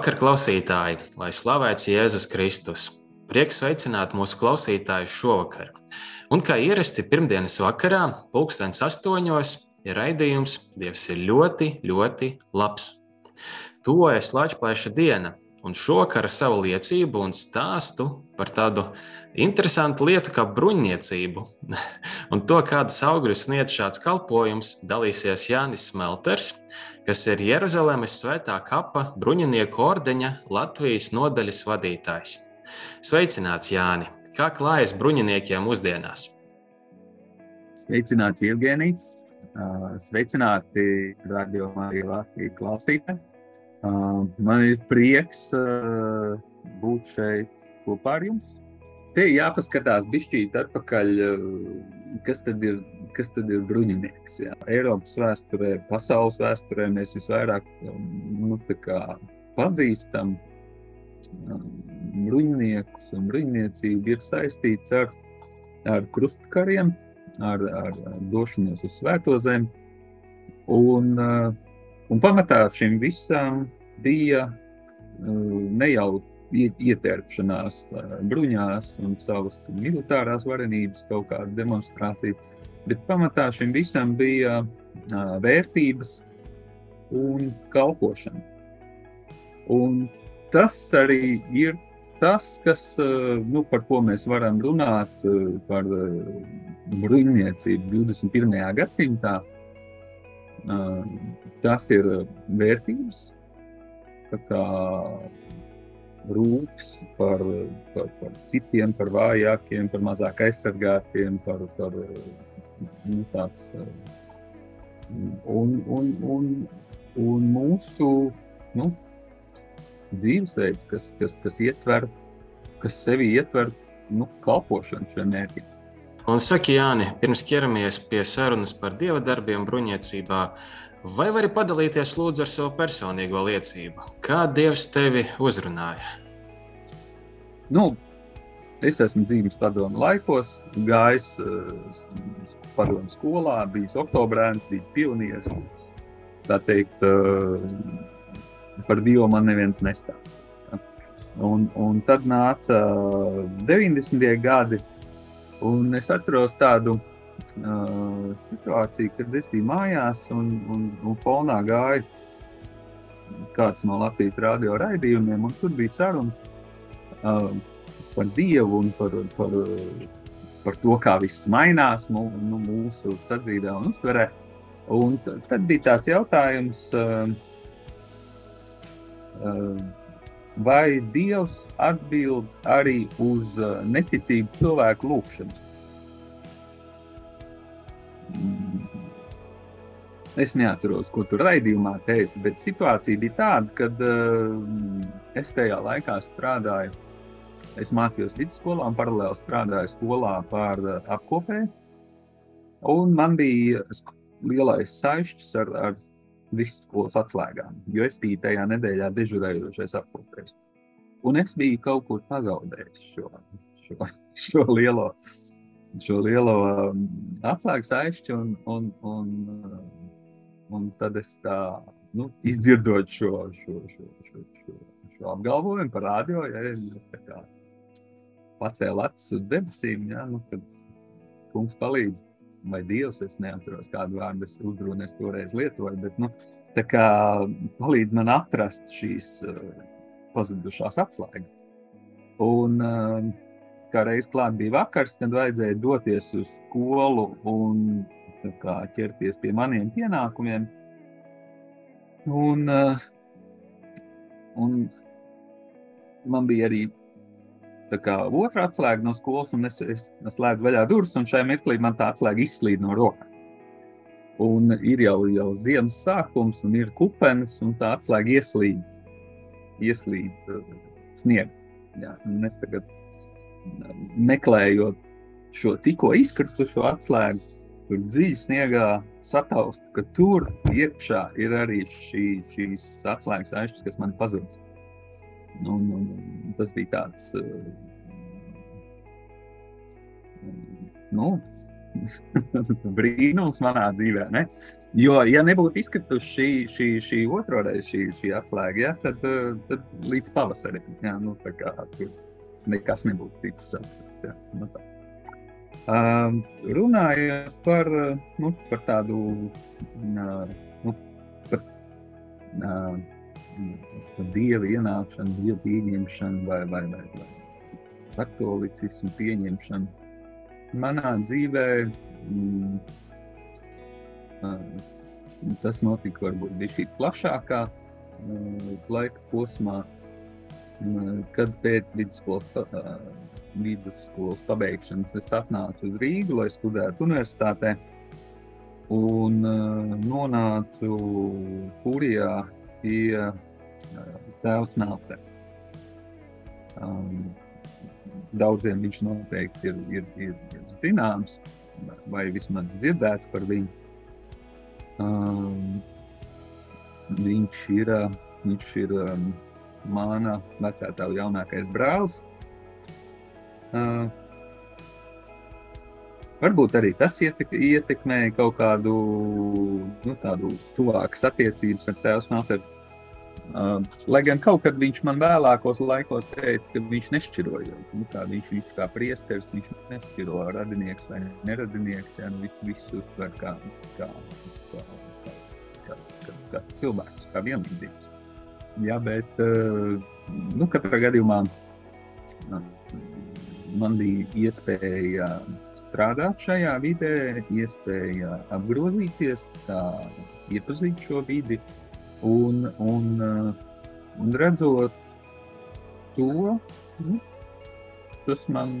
Labvakar, klausītāji! Lai slavēts Jēzus Kristus! Prieks sveicināt mūsu klausītājus šovakar. Un kā ierasts pirmdienas vakarā, pulkstenis astoņos, ir raidījums Dievs ir ļoti, ļoti labs. Tuvojas Latvijas diena, un šovakar ar savu liecību un stāstu par tādu interesantu lietu kā bruņniecību. un to, kādas augļus sniedz šāds kalpojums, dalīsies Jānis Smelters, kas ir Jeruzalemes svētā kapa bruņinieku ordeņa Latvijas nodaļas vadītājs. Sveicināts, Jāni! Kā klājas bruņiniekiem mūsdienās? Sveicināts, Jevgenij! Sveicināti radio Latvijas klausītāji! Man ir prieks būt šeit kopā ar jums. Te jāpaskatās bišķīt atpakaļ, kas tad ir kas tad ir bruņinieks. Jā. Eiropas vēsturē, pasaules vēsturē mēs visvairāk nu, pazīstam um, bruņiniekus, un bruņniecība ir saistīta ar, ar krustkariem, ar, ar, ar došanos uz Svēto zemi. Un, uh, un pamatā šim visam bija uh, ne jau ietērpšanās bruņās un savas militārās varenības kaut kāda demonstrācija, Bet pamatā šim visam bija vērtības un kalpošana. Un tas arī ir tas, kas, nu, par ko mēs varam runāt par bruņniecību 21. gadsimtā. Tas ir vērtības, kā rūpes par, par, par citiem, par vājākiem, par mazāk aizsargātiem, par, par nu, tāds, un, un, un, un mūsu nu, dzīvesveids, kas, kas, kas ietver, kas sevi ietver nu, kalpošanu šiem mērķiem. Un saki, Jāni, pirms ķeramies pie sarunas par dieva darbiem bruņniecībā, vai vari padalīties lūdzu ar savu personīgo liecību? Kā Dievs tevi uzrunāja? Nu, Es esmu dzīves padomu laikos, gājis uh, padomu skolā, bijis oktobrēns, bija pionieris. Tā teikt, uh, par Dievu man neviens nestāsta. Un, un tad nāca 90. gadi, un es atceros tādu uh, situāciju, kad es biju mājās un, un, un fonā gāja kāds no Latvijas radio raidījumiem, un tur bija saruna. Uh, par Dievu un par, par, par to, kā viss mainās nu, nu, mūsu sadzīvē un uztverē. Un tad bija tāds jautājums, uh, uh, vai Dievs atbild arī uz uh, neticību cilvēku lūgšanu? Es neatceros, ko tur raidījumā teica, bet situācija bija tāda, ka uh, es tajā laikā strādāju Es mācījos vidusskolā un paralēli strādāju skolā par eh, apkopēju. Un man bija lielais saišķis ar, ar visu skolas atslēgām, jo es biju tajā nedēļā dežurējošais apkopējs. Un es biju kaut kur pazaudējis šo, šo, šo lielo, šo lielo um, atslēgu saišķi, un, un, un, um, un tad es tā, nu, izdzirdot šo, šo, šo, šo, šo, šo apgalvojumu par radio, ja es tā kā pacēla acis uz debesīm, ja, nu, kad kungs palīdz. Vai Dievs, es neatceros, kādu vārdu es uzrunu es toreiz lietoju, bet nu, tā kā palīdz man atrast šīs uh, pazudušās atslēgas. Un uh, kā reiz klāt bija vakars, kad vajadzēja doties uz skolu un kā, ķerties pie maniem pienākumiem. Un, uh, un man bija arī otrā atslēga no skolas, un es, es, es slēdzu vaļā durvis, un šajā mirklī man tā atslēga izslīd no rokām. Un ir jau, jau ziemas sākums, un ir kupenes, un tā atslēga ieslīd, ieslīd uh, sniegā. Es tagad meklējot šo tikko izkritušo atslēgu, tur dziļi sniegā sataust, ka tur iekšā ir arī šī, šīs atslēgas aizšķis, kas man pazudis. Un, un, un tas bija tāds uh, nu, brīnums manā dzīvē. Ne? Jo, ja nebūtu izkritusi šī, šī, šī otrā reize, šī, šī atslēga, ja, tad, uh, tad līdz pavasarim ja, nu, kā, tur nekas nebūtu ticis saprasts. Ja, nu. Um, runājot par, nu, par tādu nu, par, uh, dievu ienākšanu, dievu pieņemšanu vai, vai, vai, vai katolicismu pieņemšanu. Manā dzīvē mm, uh, tas notika varbūt bija plašākā uh, laika posmā, kad pēc vidusskolas vidusskolas pabeigšanas es atnācu uz Rīgu, lai studētu universitātē. Un uh, nonācu Kurijā pie tēva smeltē. Um, daudziem viņš noteikti ir, ir, ir, ir zināms, vai vismaz dzirdēts par viņu. Um, viņš ir, viņš ir um, mana vecā tēva jaunākais brālis. Uh, varbūt arī tas ietek, ietekmēja kaut kādu nu, tādu tuvākas attiecības ar tēvu Smelteru. Uh, lai gan kaut kad viņš man vēlākos laikos teica, ka viņš nešķiroja. Nu, viņš, viņš kā priesteris, viņš nešķiro radinieks vai neradinieks. Ja, nu, visus uztver kā, kā, kā, kā, kā, kā, kā cilvēkus, kā vienlīdzīgus. Ja, bet uh, nu, katrā gadījumā uh, man bija iespēja strādāt šajā vidē, iespēja apgrozīties, tā, iepazīt šo vidi un, un, un redzot to, nu, tas man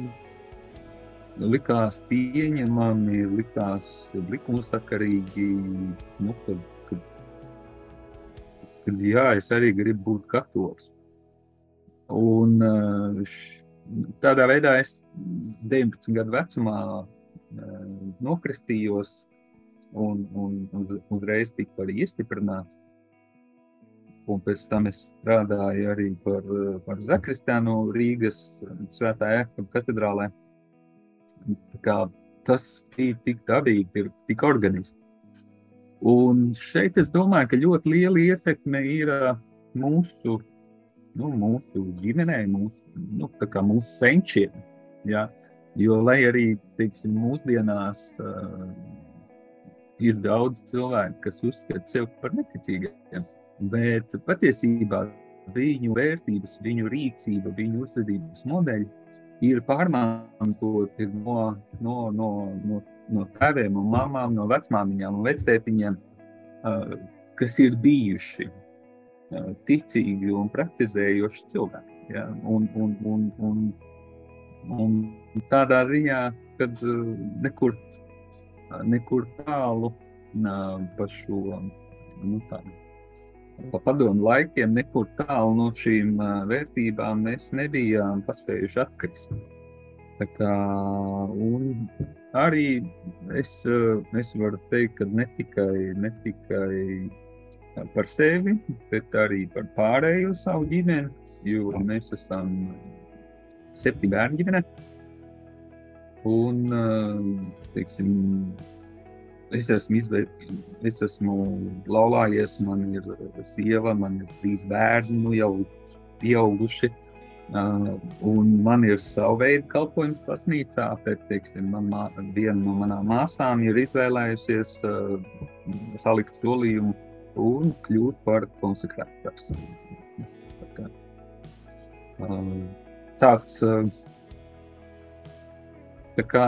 likās pieņemami, likās likumsakarīgi, nu, kad, kad jā, es arī gribu būt katolis. Un š, tādā veidā es 19 gadu vecumā uh, nokristījos un, un, uzreiz tiku arī iestiprināts. Un pēc tam es strādāju arī par, par Zakristānu Rīgas Svētā Jēkabā katedrālē. Tas ir tik dabīgi, tik organiski. Un šeit es domāju, ka ļoti liela ietekme ir mūsu nu, mūsu ģimenei, mūsu, nu, mūsu senčiem. Ja? Jo, lai arī teiksim, mūsdienās uh, ir daudz cilvēku, kas uzskata sevi par neticīgiem, bet patiesībā viņu vērtības, viņu rīcība, viņu uzvedības modeļi ir pārmantoti no, no, no, no, no tēviem un mamām, no vecmāmiņām un vecētiņiem, uh, kas ir bijuši ticīgi un praktizējoši cilvēki. Ja? Un, un, un, un, un tādā ziņā, kad nekur, nekur tālu pa šo nu, tādu, pa padomu laikiem, nekur tālu no šīm vērtībām mēs nebijām paspējuši atkrist. Tā kā, arī es, es varu teikt, ka ne tikai, ne tikai par sevi, bet arī par pārējo savu ģimeni, jo mēs esam septiņu bērnu ģimene. Un, teiksim, es esmu, izveid, es esmu laulājies, man ir sieva, man ir trīs bērni, nu jau pieauguši. Uh, man ir sava veida kalpojums baznīcā, bet teiksim, man, viena no manām māsām ir izvēlējusies uh, salikt solījumu un kļūt par konsekrētu personu. Tā kā, tāds tā kā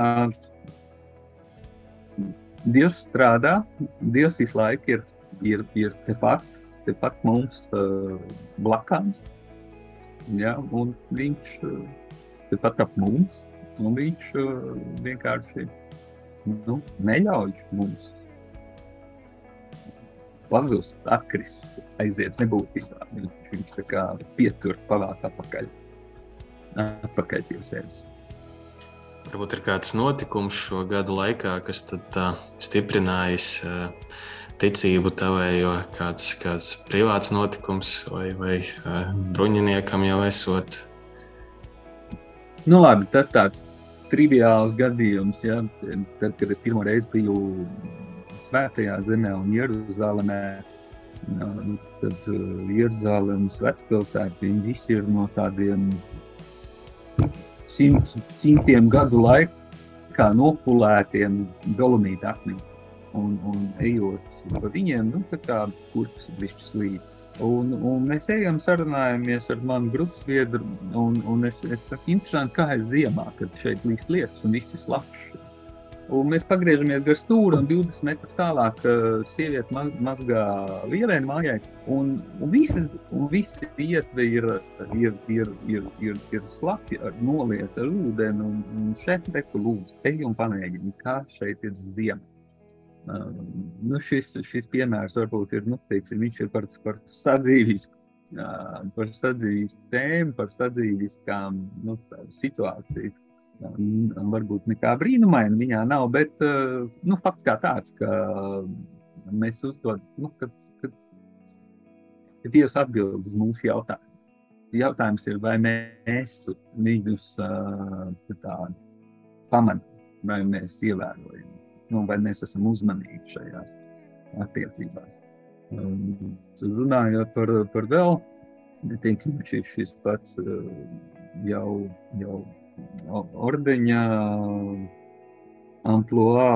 Dievs strādā, Dievs visu laiku ir, ir, ir tepat, tepat mums uh, blakām. Ja, un viņš uh, tepat ap mums, un viņš vienkārši nu, neļauj mums pazust, atkrist, aiziet nebūtībā. Viņš, tā kā pietur, pavāk atpakaļ, atpakaļ pie sevis. Varbūt ir kāds notikums šo gadu laikā, kas tad uh, stiprinājis uh, ticību tavējo, kāds, kāds privāts notikums vai, vai bruņiniekam jau esot. Nu labi, tas tāds triviāls gadījums, ja, tad, kad es pirmo reizi biju svētajā zemē un Jeruzalemē, nu, tad Jeruzalemes vecpilsēta, visi ir no tādiem simt, simtiem gadu laikā nopulētiem dolomīta akmeņiem. Un, un ejot pa viņiem, nu, tā kā kurpes bišķi slīd. Un, un mēs ejam, sarunājamies ar manu grupas biedru, un, un es, es saku, interesanti, kā ir ziemā, kad šeit līst lietus un viss ir slapjš. Un mēs pagriežamies gar stūri, un 20 metrus tālāk uh, sieviete ma mazgā lielēnu mājai. Un, un, visi, un visi ietvi ir, ir, ir, ir, ir, ir slapji, ar nolieta ar ūdeni. Un, un šeit reku lūdzu, ej un pamēģini, kā šeit ir ziema. Nu šis, šis piemērs varbūt ir, nu, teiksim, viņš ir par, par sadzīvisku, par sadzīvisku tēmu, par sadzīviskām nu, situāciju varbūt nekā brīnumaina viņā nav, bet nu, fakts kā tāds, ka mēs uzdodam, nu, kad, kad, kad Dievs atbild uz mūsu jautājumu. Jautājums ir, vai mēs viņus pamanām, vai mēs ievērojam, nu, vai mēs esam uzmanīgi šajās attiecībās. Runājot par, par vēl, teiksim, šis, šis pats jau, jau ordeņa amploā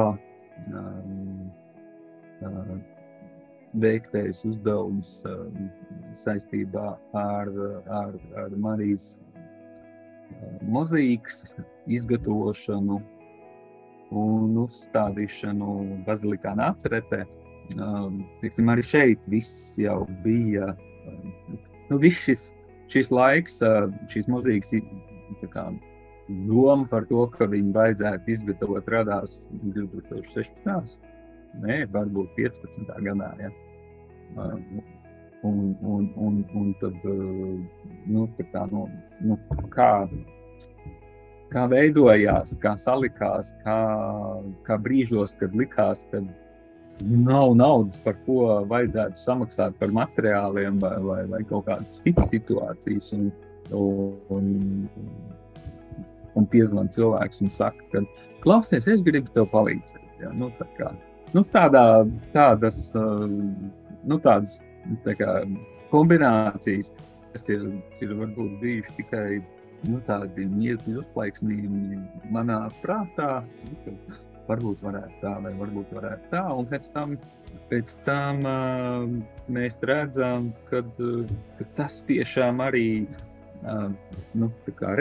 veiktais uzdevums saistībā ar, ar, ar Marijas mozaīkas izgatavošanu un uzstādīšanu Bazilikā Nāceretē. Tiksim, arī šeit viss jau bija, nu, viss šis, šis laiks, šīs mozaīkas doma par to, ka viņu vajadzētu izgatavot, radās 2016. Nē, varbūt 15. gadā. Ja. Un, un, un, un tad, nu, kā, nu, nu, kā, kā veidojās, kā salikās, kā, kā brīžos, kad likās, ka nav naudas, par ko vajadzētu samaksāt par materiāliem vai, vai, vai kaut kādas citas situācijas. Un, un, un piezvan cilvēks un saka, ka klausies, es gribu tev palīdzēt. Ja? Nu, tā kā, nu, tādā, tādas, nu, tādas tā kā, kombinācijas, kas ir, ir varbūt bijuši tikai nu, tādi mirkļi uzplaiksnījumi manā prātā. Nu, varbūt varētu tā, vai varbūt varētu tā. Un pēc tam, pēc tam uh, mēs redzam, kad, uh, ka tas tiešām arī uh, nu,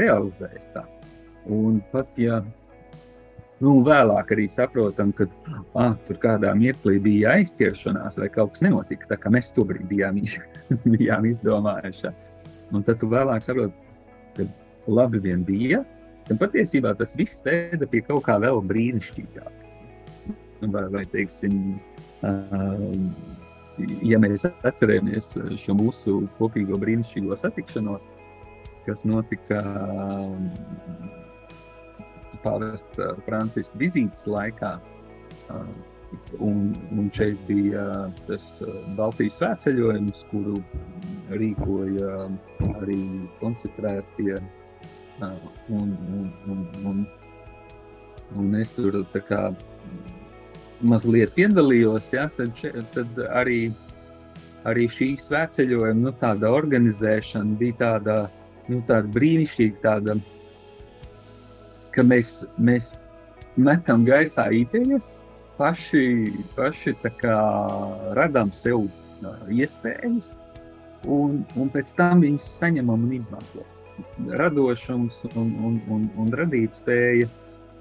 realizējas. Tā. Un pat ja nu, vēlāk arī saprotam, ka ah, tur kādā mirklī bija aizķeršanās vai kaut kas nenotika, tā kā mēs to brīdi bijām, bijām izdomājuši. Un tad tu vēlāk saproti, labi vien bija, tad patiesībā tas viss veda pie kaut kā vēl brīnišķīgāka. Vai, vai teiksim, ja mēs atceramies šo mūsu kopīgo brīnišķīgo satikšanos, kas notika pāvesta Franciska vizītes laikā. Un, un šeit bija tas Baltijas svētceļojums, kuru rīkoja arī konsekrētie. Un, un, un, un, un es tur kā, mazliet piedalījos, ja, tad, tad arī, arī šī svētceļojuma nu, organizēšana bija tāda, nu, tāda brīnišķīga, tāda ka mēs, mēs metam gaisā idejas, paši, paši radām sev iespējas, un, un pēc tam viņas saņemam un izmantojam. Radošums un, un, un, un radīt spēja.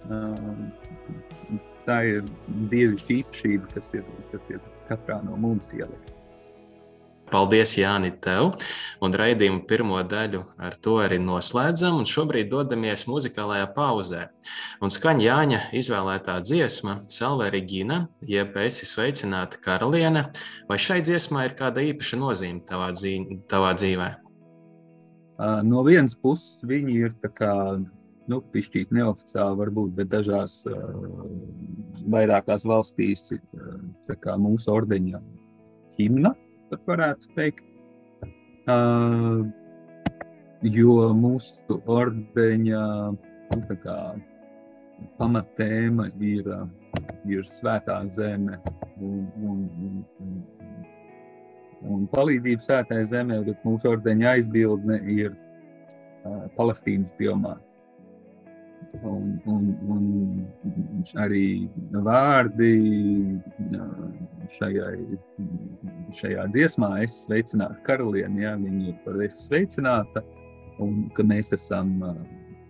Uh, tā ir dievišķa īpašība, kas ir, kas ir katrā no mums ielikt. Paldies, Jāni, tev! Un raidījumu pirmo daļu ar to arī noslēdzam. Šobrīd dodamies muzikālajā pauzē. Un skaņa Jāņa izvēlētā dziesma, Salve Regina, jeb esi sveicināta karaliene. Vai šai dziesmai ir kāda īpaša nozīme tavā, dzīv tavā dzīvē? No vienas puses, viņi ir nu, pišķīt neoficiāli, varbūt, bet dažās vairākās valstīs ir mūsu ordeņa himna pat varētu teikt. Jo mūsu ordeņa nu, kā, pamatēma ir, ir svētā zeme un, un, un, un, un palīdzība svētā zemē, bet mūsu ordeņa aizbildne ir uh, Palestīnas pilmāta. Un, un, un arī vārdi šajai, šajā dziesmā, es sveicinātu karalieni, ja viņi ir par es sveicināta, un ka mēs esam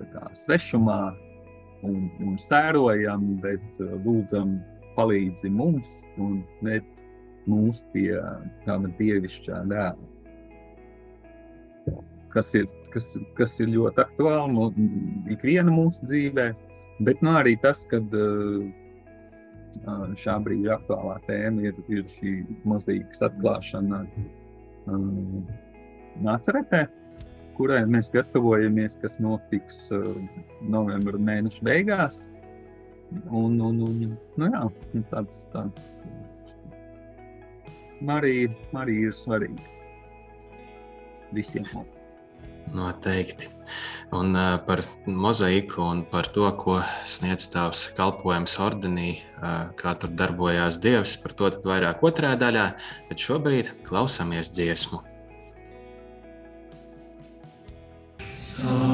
kā, svešumā un, un sērojam, bet lūdzam palīdzi mums un net mūs pie tāda dievišķā dēla kas ir, kas, kas ir ļoti aktuāli no ikviena mūsu dzīvē, bet nu, arī tas, ka šā brīža aktuālā tēma ir, ir šī mūzikas atklāšana Nāceretē, kurai mēs gatavojamies, kas notiks novembra mēneša beigās. Un, un, un, nu jā, tāds, tāds Marija, Marija ir svarīga visiem mums. Noteikti. Un uh, par mozaiku un par to, ko sniedz tavs kalpojums ordenī, uh, kā tur darbojās Dievs, par to vairāk otrā daļā, bet šobrīd klausāmies dziesmu. Mēs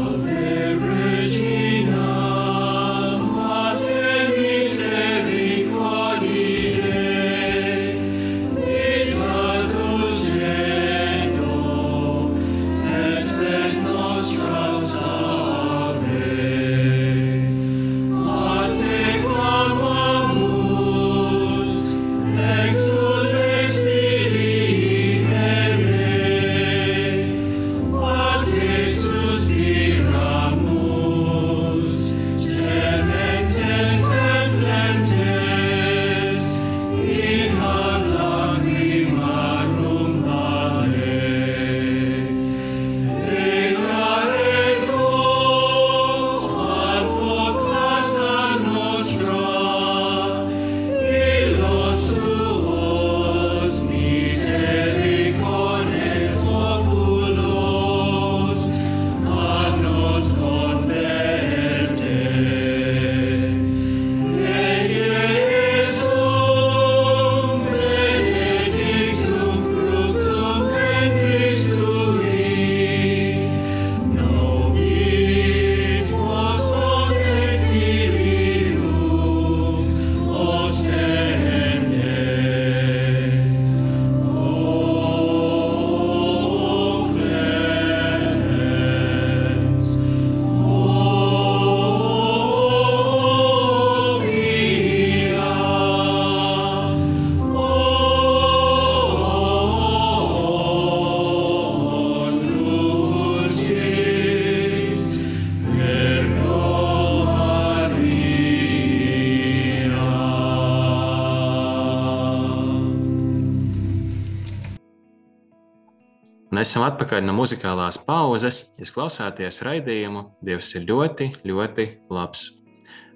esam atpakaļ no muzikālās pauzes. Jūs klausāties raidījumu Dievs ir ļoti, ļoti labs.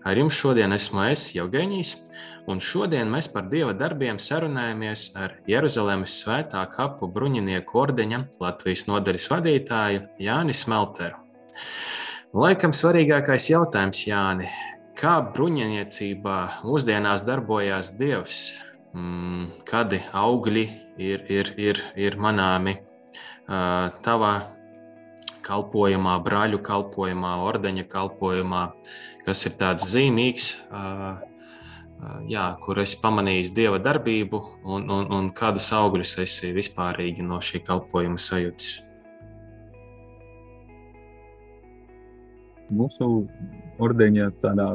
Ar jums šodien esmu es, Jevgeņijs, un šodien mēs par Dieva darbiem sarunājamies ar Jeruzalemes svētā kapu bruņinieku ordeņa Latvijas nodaļas vadītāju Jāni Smelteru. Laikam svarīgākais jautājums, Jāni, kā bruņiniecībā mūsdienās darbojās Dievs? Mm, kādi augļi ir, ir, ir, ir manāmi tavā kalpošanā, brāļu kalpošanā, ordeņa kalpošanā, kas ir tāds zīmīgs, jā, kur es pamanīju dieva darbību un, un, un kādus augļus esi vispārīgi no šī kalpošana sajūtis. Mūsu ordeņa tādā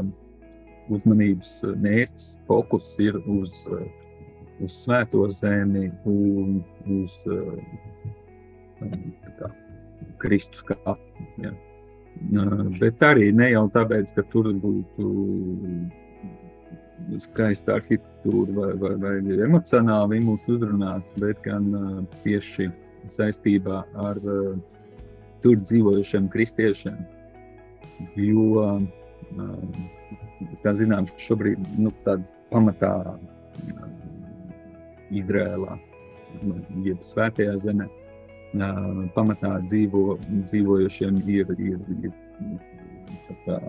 uzmanības mērķis, fokus ir uz uz svēto zemi un uz kā, Kristus kāpnes. Ja. Bet arī ne jau tāpēc, ka tur būtu skaista arhitektūra vai, vai, vai emocionāli mūs uzrunāt, bet gan tieši saistībā ar tur dzīvojušiem kristiešiem. Jo, kā zināms, šobrīd nu, pamatā Izrēlā, jeb Svētajā zemē, pamatā dzīvo, dzīvojušiem ir, ir, ir kā,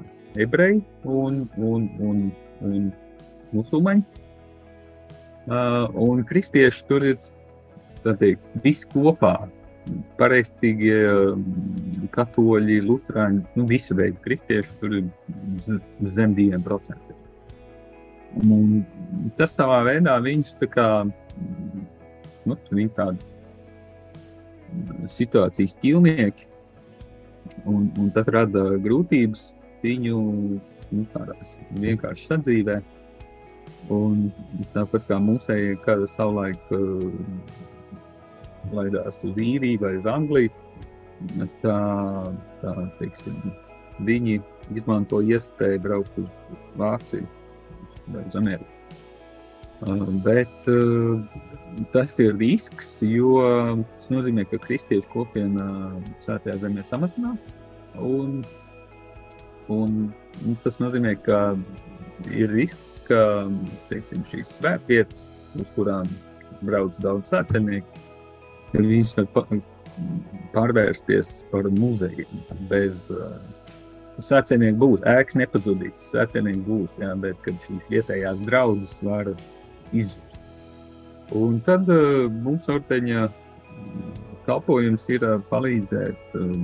ebreji un, un, un, un musulmaņi. Un kristieši tur ir teikt, visi kopā. Pareizcīgie katoļi, luterāņi, nu, visu veidu kristieši tur ir zem diviem procentiem. Un tas savā veidā viņus tā kā, nu, viņi tādas situācijas ķīlnieki, un, un tas rada grūtības viņu nu, vienkārši sadzīvē. Un tāpat kā mūsēji, kad savulaik uh, laidās uz īriju vai uz Angliju, tā, tā teiksim, viņi izmanto iespēju braukt uz Vāciju vai uz Ameriku. Uh, bet uh, tas ir risks, jo tas nozīmē, ka kristiešu kopiena Svētajā zemē samazinās. Un, un, un tas nozīmē, ka ir risks, ka teiksim, šīs svētvietas, uz kurām brauc daudz svētcenieku, viņas var pārvērsties par muzejiem. Bez uh, svētcenieku būs, ēkas nepazudīs, svētcenieku būs, jā, bet kad šīs vietējās draudzes var izzust. Un tad uh, mūsu ordeņa kalpojums ir uh, palīdzēt uh,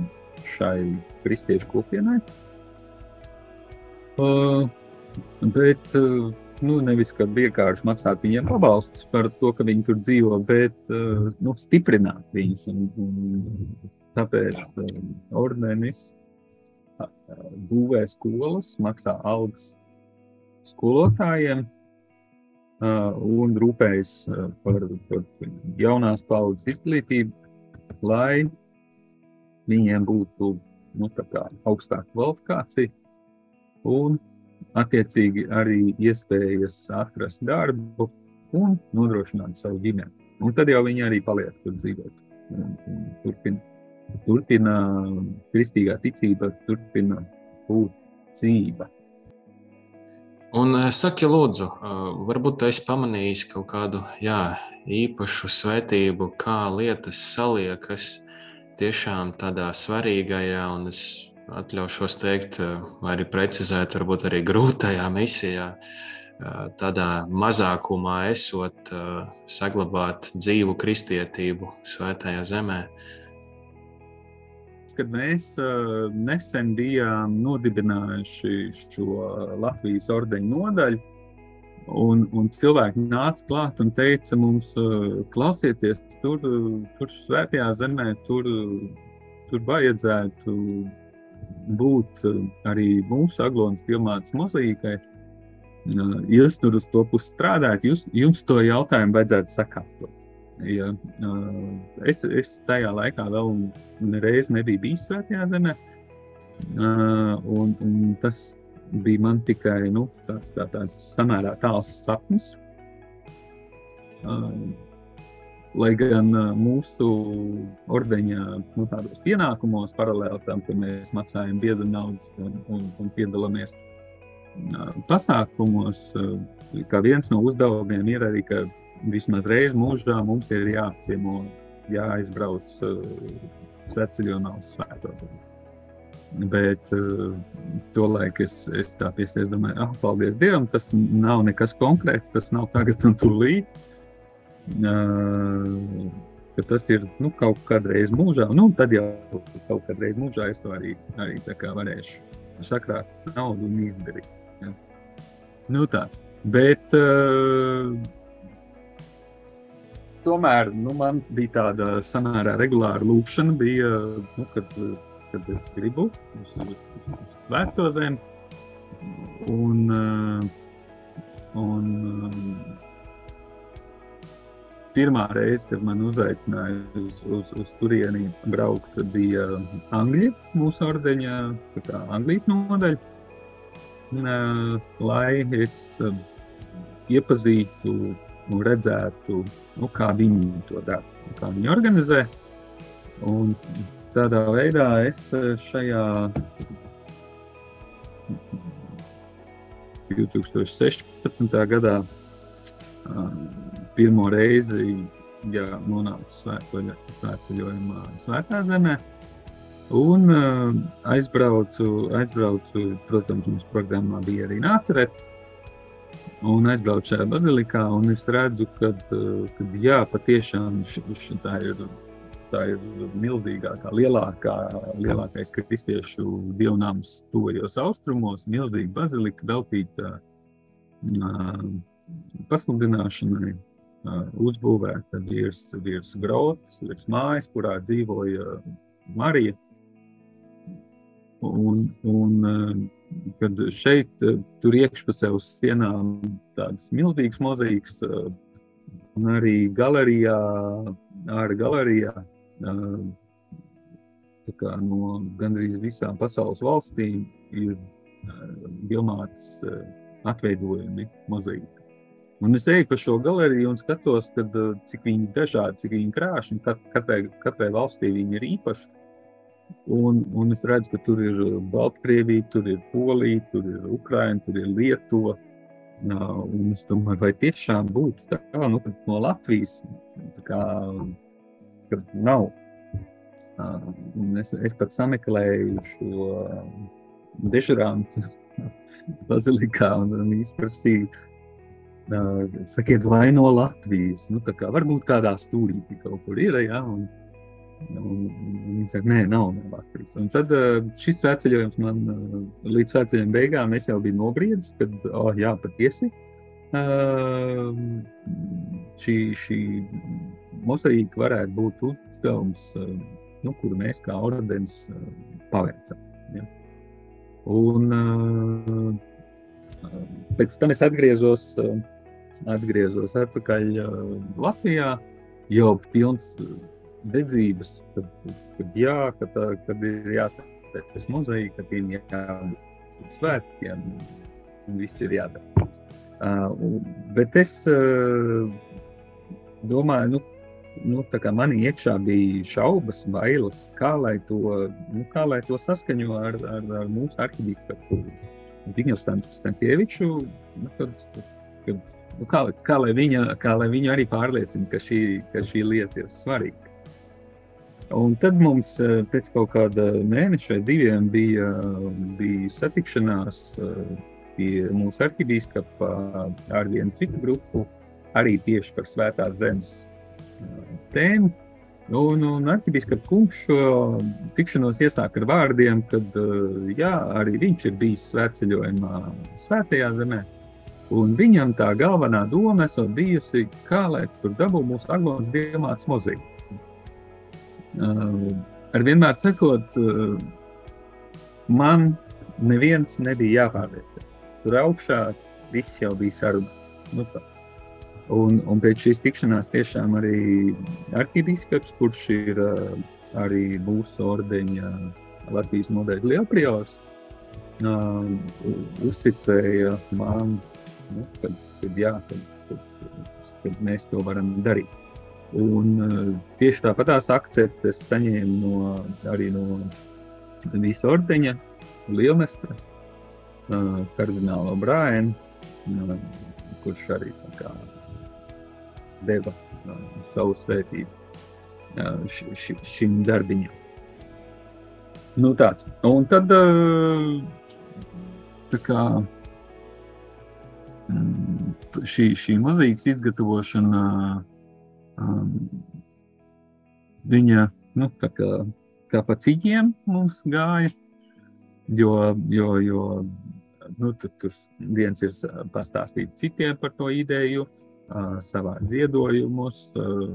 šai kristiešu kopienai. Bet eh, nu, nevis vienkārši maksāt viņiem pabalstus par to, ka viņi tur dzīvo, bet eh, nu, stiprināt viņus. Un, un tāpēc eh, ordenis būvē skolas, maksā algas skolotājiem un rūpējas par, par jaunās paudzes izglītību, lai viņiem būtu nu, augstāka kvalifikācija un attiecīgi arī iespējas atrast darbu un nodrošināt savu ģimeni. Un tad jau viņi arī paliek tur dzīvot. Turpina, turpina kristīgā ticība, turpina būt dzīva. Un eh, saki, lūdzu, eh, varbūt tu esi pamanījis kaut kādu jā, īpašu svētību, kā lietas saliekas tiešām tādā svarīgajā, un es atļaušos teikt, eh, vai arī precizēt, varbūt arī grūtajā misijā, eh, tādā mazākumā esot, eh, saglabāt dzīvu kristietību svētajā zemē. Kad mēs nesen bijām nodibinājuši šo Latvijas ordeņu nodaļu, Un, un cilvēki nāca klāt un teica mums, klausieties, tur, tur svētajā zemē, tur, tur vajadzētu būt eh, arī mūsu aglonas pilnāts mozaīkai, eh, jūs tur uz to pusi strādājat, jums to jautājumu vajadzētu sakārtot. Ja, es, es tajā laikā vēl nereiz nebiju bijis svētajā zemē, un, un tas bija man tikai nu, tāds, tā, tāds samērā tāls sapnis. Lai gan mūsu ordeņa nu, pienākumos, paralēli tam, ka mēs maksājam biedru naudas un, un, un piedalāmies pasākumos, kā viens no uzdevumiem ir arī, ka vismaz reizi mūžā mums ir jāapciemo, jāizbrauc sveceļojumā uz svēto zemi. Bet uh, tolaik es, es tā piesēdu, domāju, ah, paldies Dievam, tas nav nekas konkrēts, tas nav tagad un tūlīt ka tas ir nu, kaut kādreiz mūžā, nu, tad jau kaut kādreiz mūžā es to arī, arī varēšu sakrāt naudu un izdarīt. Ja. Nu, tāds. Bet uh, tomēr nu, man bija tāda samērā regulāra lūkšana, bija, nu, kad, kad es gribu svēto zemi. Un, uh, un, uh, pirmā reize, kad man uzaicināja uz, uz, uz turieni braukt, bija Angļi mūsu ordeņa, kā Anglijas nodaļa, lai es iepazītu un redzētu, nu, kā viņi to dara, kā viņi organizē. Un tādā veidā es šajā 2016. gadā pirmo reizi ja, nonācu svētceļojumā Svētā zemē. Un uh, aizbraucu, aizbraucu, protams, mums programmā bija arī nācerēt. Un aizbraucu šajā bazilikā, un es redzu, ka, jā, patiešām š, š, tā ir, tā ir milzīgākā, lielākā, lielākais kristiešu dievnams tuvajos austrumos, milzīga bazilika veltīta uh, pasludināšanai, uzbūvēta virs, virs grotas, virs mājas, kurā dzīvoja Marija. Un, un, kad šeit tur iekšpusē uz sienām tādas milzīgas mozaīkas, un arī galerijā, ārā galerijā, no gandrīz visām pasaules valstīm ir Gilmātas atveidojumi mozaīka. Un es eju pa šo galeriju un skatos, kad, eh, cik viņi dažādi, cik viņi krāšņi, kat, katrai, katrai valstī viņi ir īpaši. Un, un es redzu, ka tur ir Baltkrievija, tur ir Polija, tur ir Ukraina, tur ir Lietuva. Un es domāju, vai tiešām būtu tā, kā, nu, no Latvijas, kā, nav. Un es, es pat sameklēju šo dežurantu bazilikā un, izprasīju, sakiet, vai no Latvijas. Nu, kā, varbūt kādā stūrītī kaut kur ir. Ja, un, un, un viņi saka, nē, nav Latvijas. Un tad šis veceļojums man līdz veceļiem beigām es jau biju nobriedzis, kad, oh, jā, patiesi. Šī, šī mozaīka varētu būt uzdevums, nu, kuru mēs kā ordenis paveicam. Ja. Un, pēc tam es atgriezos uh, atgriezos atpakaļ Latvijā, jau pilns dedzības, kad, kad, jā, kad, kad ir jātaisa mozaīka, ka tiem jābūt svētkiem, un viss ir jādara. Uh, bet es uh, domāju, nu, nu, manī iekšā bija šaubas, bailes, kā lai to, nu, kā lai to saskaņo ar, ar, ar mūsu arhibīskapu Viņu Stankieviču. Nu, tad, kad, nu, kā, kā, lai viņa, kā lai viņa arī pārliecina, ka šī, ka šī lieta ir svarīga. Un tad mums eh, pēc kaut kāda mēneša diviem bija, bija satikšanās eh, pie mūsu arhibīskapa ar vienu citu grupu, arī tieši par svētās zemes eh, tēmu. Un, un arhibīskaps kungs šo tikšanos iesāk ar vārdiem, ka jā, arī viņš ir bijis svētceļojumā svētajā zemē. Un viņam tā galvenā doma esot bijusi, kā lai tur dabū mūsu Aglons diamāts mozīku. Uh, ar vienmēr sakot, uh, man neviens nebija jāpārliecina. Tur augšā viss jau bija sarunāts. Nu, tāds. un, un pēc šīs tikšanās tiešām arī arhibīskaps, kurš ir uh, arī mūsu ordeņa Latvijas modeļa lielpriors, uh, uzticēja man nu, kad, kad, jā, kad, kad, kad mēs to varam darīt. Un, uh, tieši tāpatās akceptes saņēmu no, arī no visa ordeņa, lielmestra, uh, kardināla Brāna, uh, kurš arī kā, deva uh, savu svētību uh, š, š, šim darbiņam. Nu, tāds. Un tad uh, tā kā Mm, šī, šī mozaīkas izgatavošana, um, viņa nu, kā, kā pa ciņiem mums gāja, jo, jo, jo nu, tur, tur viens ir pastāstīt citiem par to ideju, uh, savā dziedojumus, uh,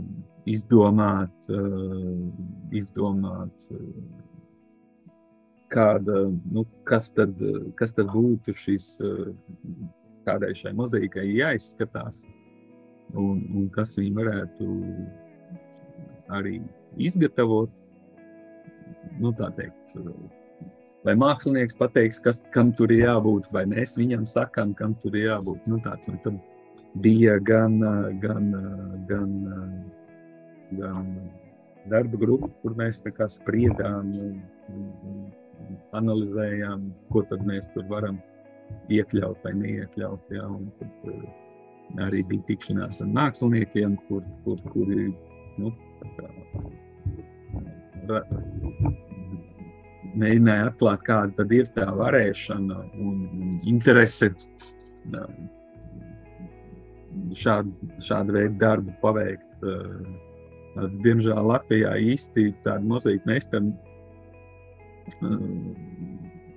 izdomāt, uh, izdomāt kāda, nu, kas, tad, kas tad būtu šis kādai šai mozaīkai jāizskatās. Un, un kas viņu varētu arī izgatavot. Nu, tā teikt, vai mākslinieks pateiks, kas, kam tur ir jābūt, vai mēs viņam sakām, kam tur ir jābūt. Nu, tāds, un tad bija gan, gan, gan, gan darba grupa, kur mēs spriedām, analizējām, ko tad mēs tur varam iekļaut vai neiekļaut. Jā, tad, arī bija tikšanās ar māksliniekiem, kur, kur, kuri nu, kā, mēģināja atklāt, kāda ir tā varēšana un interese šādu, šādu veidu darbu paveikt. Diemžēl Latvijā īsti tāda mozaīka meistara.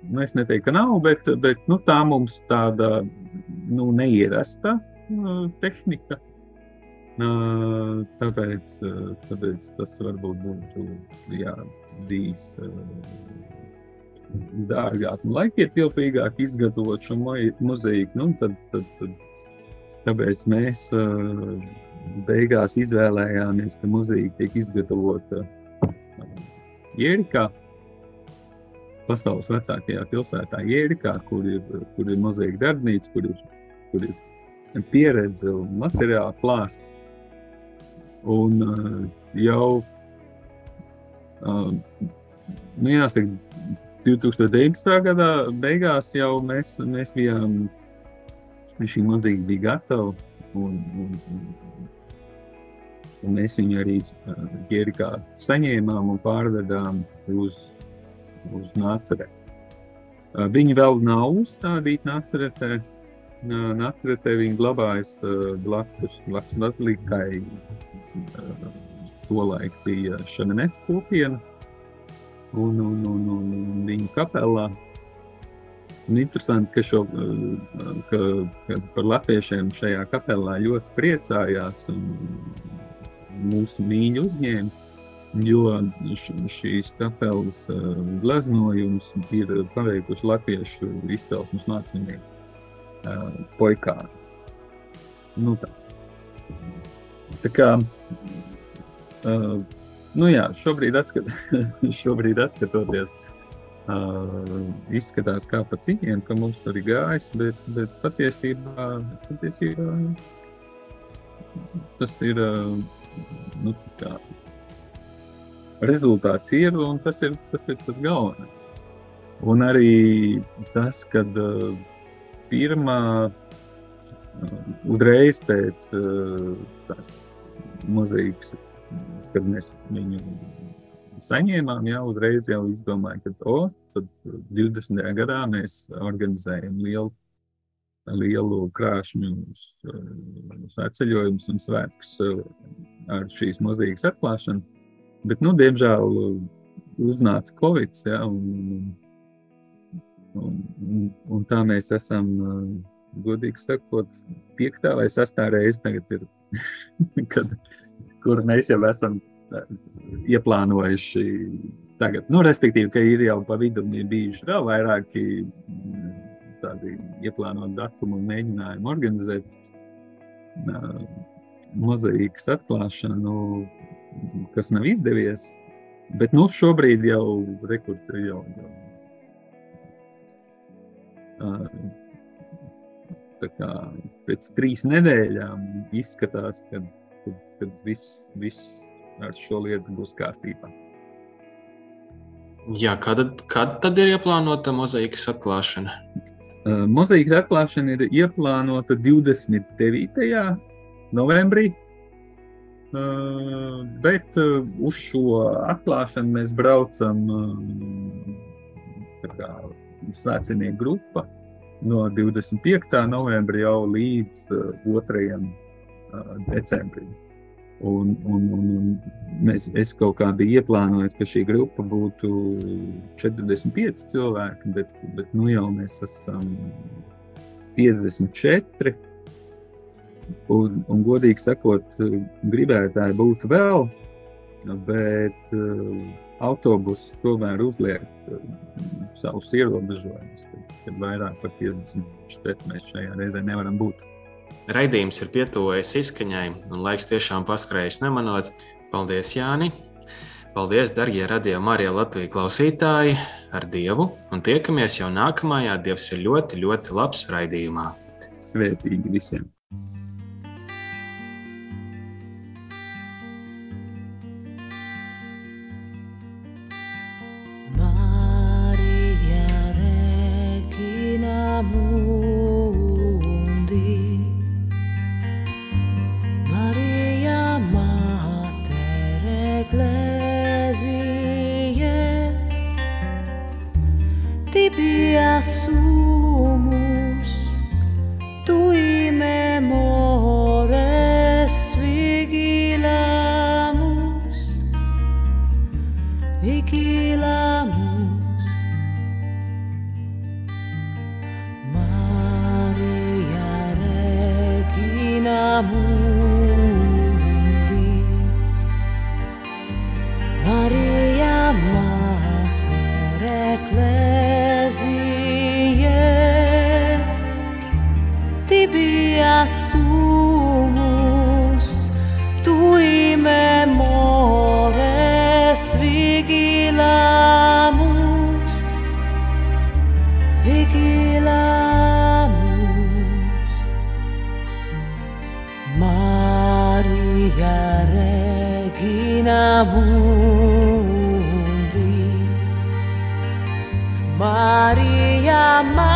Nu, es neteiktu, ka nav, bet, bet nu, tā mums tāda nu, neierasta tehnika. Tāpēc, tāpēc tas varbūt būtu jā, bijis dārgāk un laikietilpīgāk izgatavot šo muzeju. Nu, tad, tad, tad, tāpēc mēs beigās izvēlējāmies, ka muzeja tiek izgatavota Jērikā, pasaules vecākajā pilsētā Jērikā, kur ir, kur ir muzeja darbnīca, kur ir, kur ir pieredze un materiāla klāsts. Un uh, jau, uh, nu jāsaka, 2019. gadā beigās jau mēs, mēs bijām, šī mūzika bija gatava. Un, un, un mēs viņu arī Gerikā saņēmām un pārvedām uz, uz Nācerē. Viņi vēl nav uzstādīti Nāceretē. Nāceretē viņi glabājas blakus, blakus Latlikai tolaik bija Šemenef kopiena un, un, un, un, un viņa kapelā. Un interesanti, ka, šo, ka, ka par latviešiem šajā kapelā ļoti priecājās un mūsu mīļi uzņēma, jo šīs kapelas gleznojums ir paveikuši latviešu izcelsmes mākslinieki poikāri. Nu, tāds. Tā kā, uh, nu jā, šobrīd, atskat, šobrīd atskatoties, uh, izskatās kā pa ciņiem, ka mums tur ir gājis, bet, bet patiesībā, patiesībā tas ir, uh, nu, kā, rezultāts ir, un tas ir tas, ir tas galvenais. Un arī tas, kad uh, pirmā uzreiz pēc tās mozaīkas, kad mēs viņu saņēmām, jau uzreiz jau izdomājām, ka o, tad 20. gadā mēs organizējam lielu, lielu krāšņu ceļojumus un svētkus ar šīs mozaīkas atklāšanu. Bet, nu, diemžēl, uznāca Covid, ja, un, un, un, un tā mēs esam godīgi sakot, piektā vai sastā reize ir, kad, kur mēs jau esam ieplānojuši tagad. Nu, respektīvi, ka ir jau pa vidu bijuši vēl vairāki tādi ieplānoti datumi un mēģinājumi organizēt mozaīkas atklāšanu, kas nav izdevies. Bet nu, šobrīd jau rekurbi jau, jau kā, pēc trīs nedēļām izskatās, ka kad, kad viss, viss ar šo lietu būs kārtībā. Jā, kad, kad tad ir ieplānota mozaīkas atklāšana? Uh, mozaīkas atklāšana ir ieplānota 29. novembrī. Uh, bet uh, uz šo atklāšanu mēs braucam uh, svētcenieku grupa no 25. novembra jau līdz uh, 2. Uh, decembrim. Un, un, un, un mēs, es kaut kā biju ieplānojis, ka šī grupa būtu 45 cilvēki, bet, bet nu jau mēs esam 54. Un, un godīgi sakot, gribētāji būtu vēl, bet uh, autobuss tomēr uzliek uh, savus ierobežojumus kad vairāk par 54 mēs šajā reizē nevaram būt. raidījums ir pietuvojies izskaņai un laiks tiešām paskrējis nemanot. Paldies, Jāni! Paldies, darbie radījumi, arī Latvijas klausītāji, ar Dievu! Un tiekamies jau nākamajā Dievs ir ļoti, ļoti labs raidījumā. Svētīgi visiem! assumus tui memores vigilamus vigilamus. Maria Regina mundi Maria Maria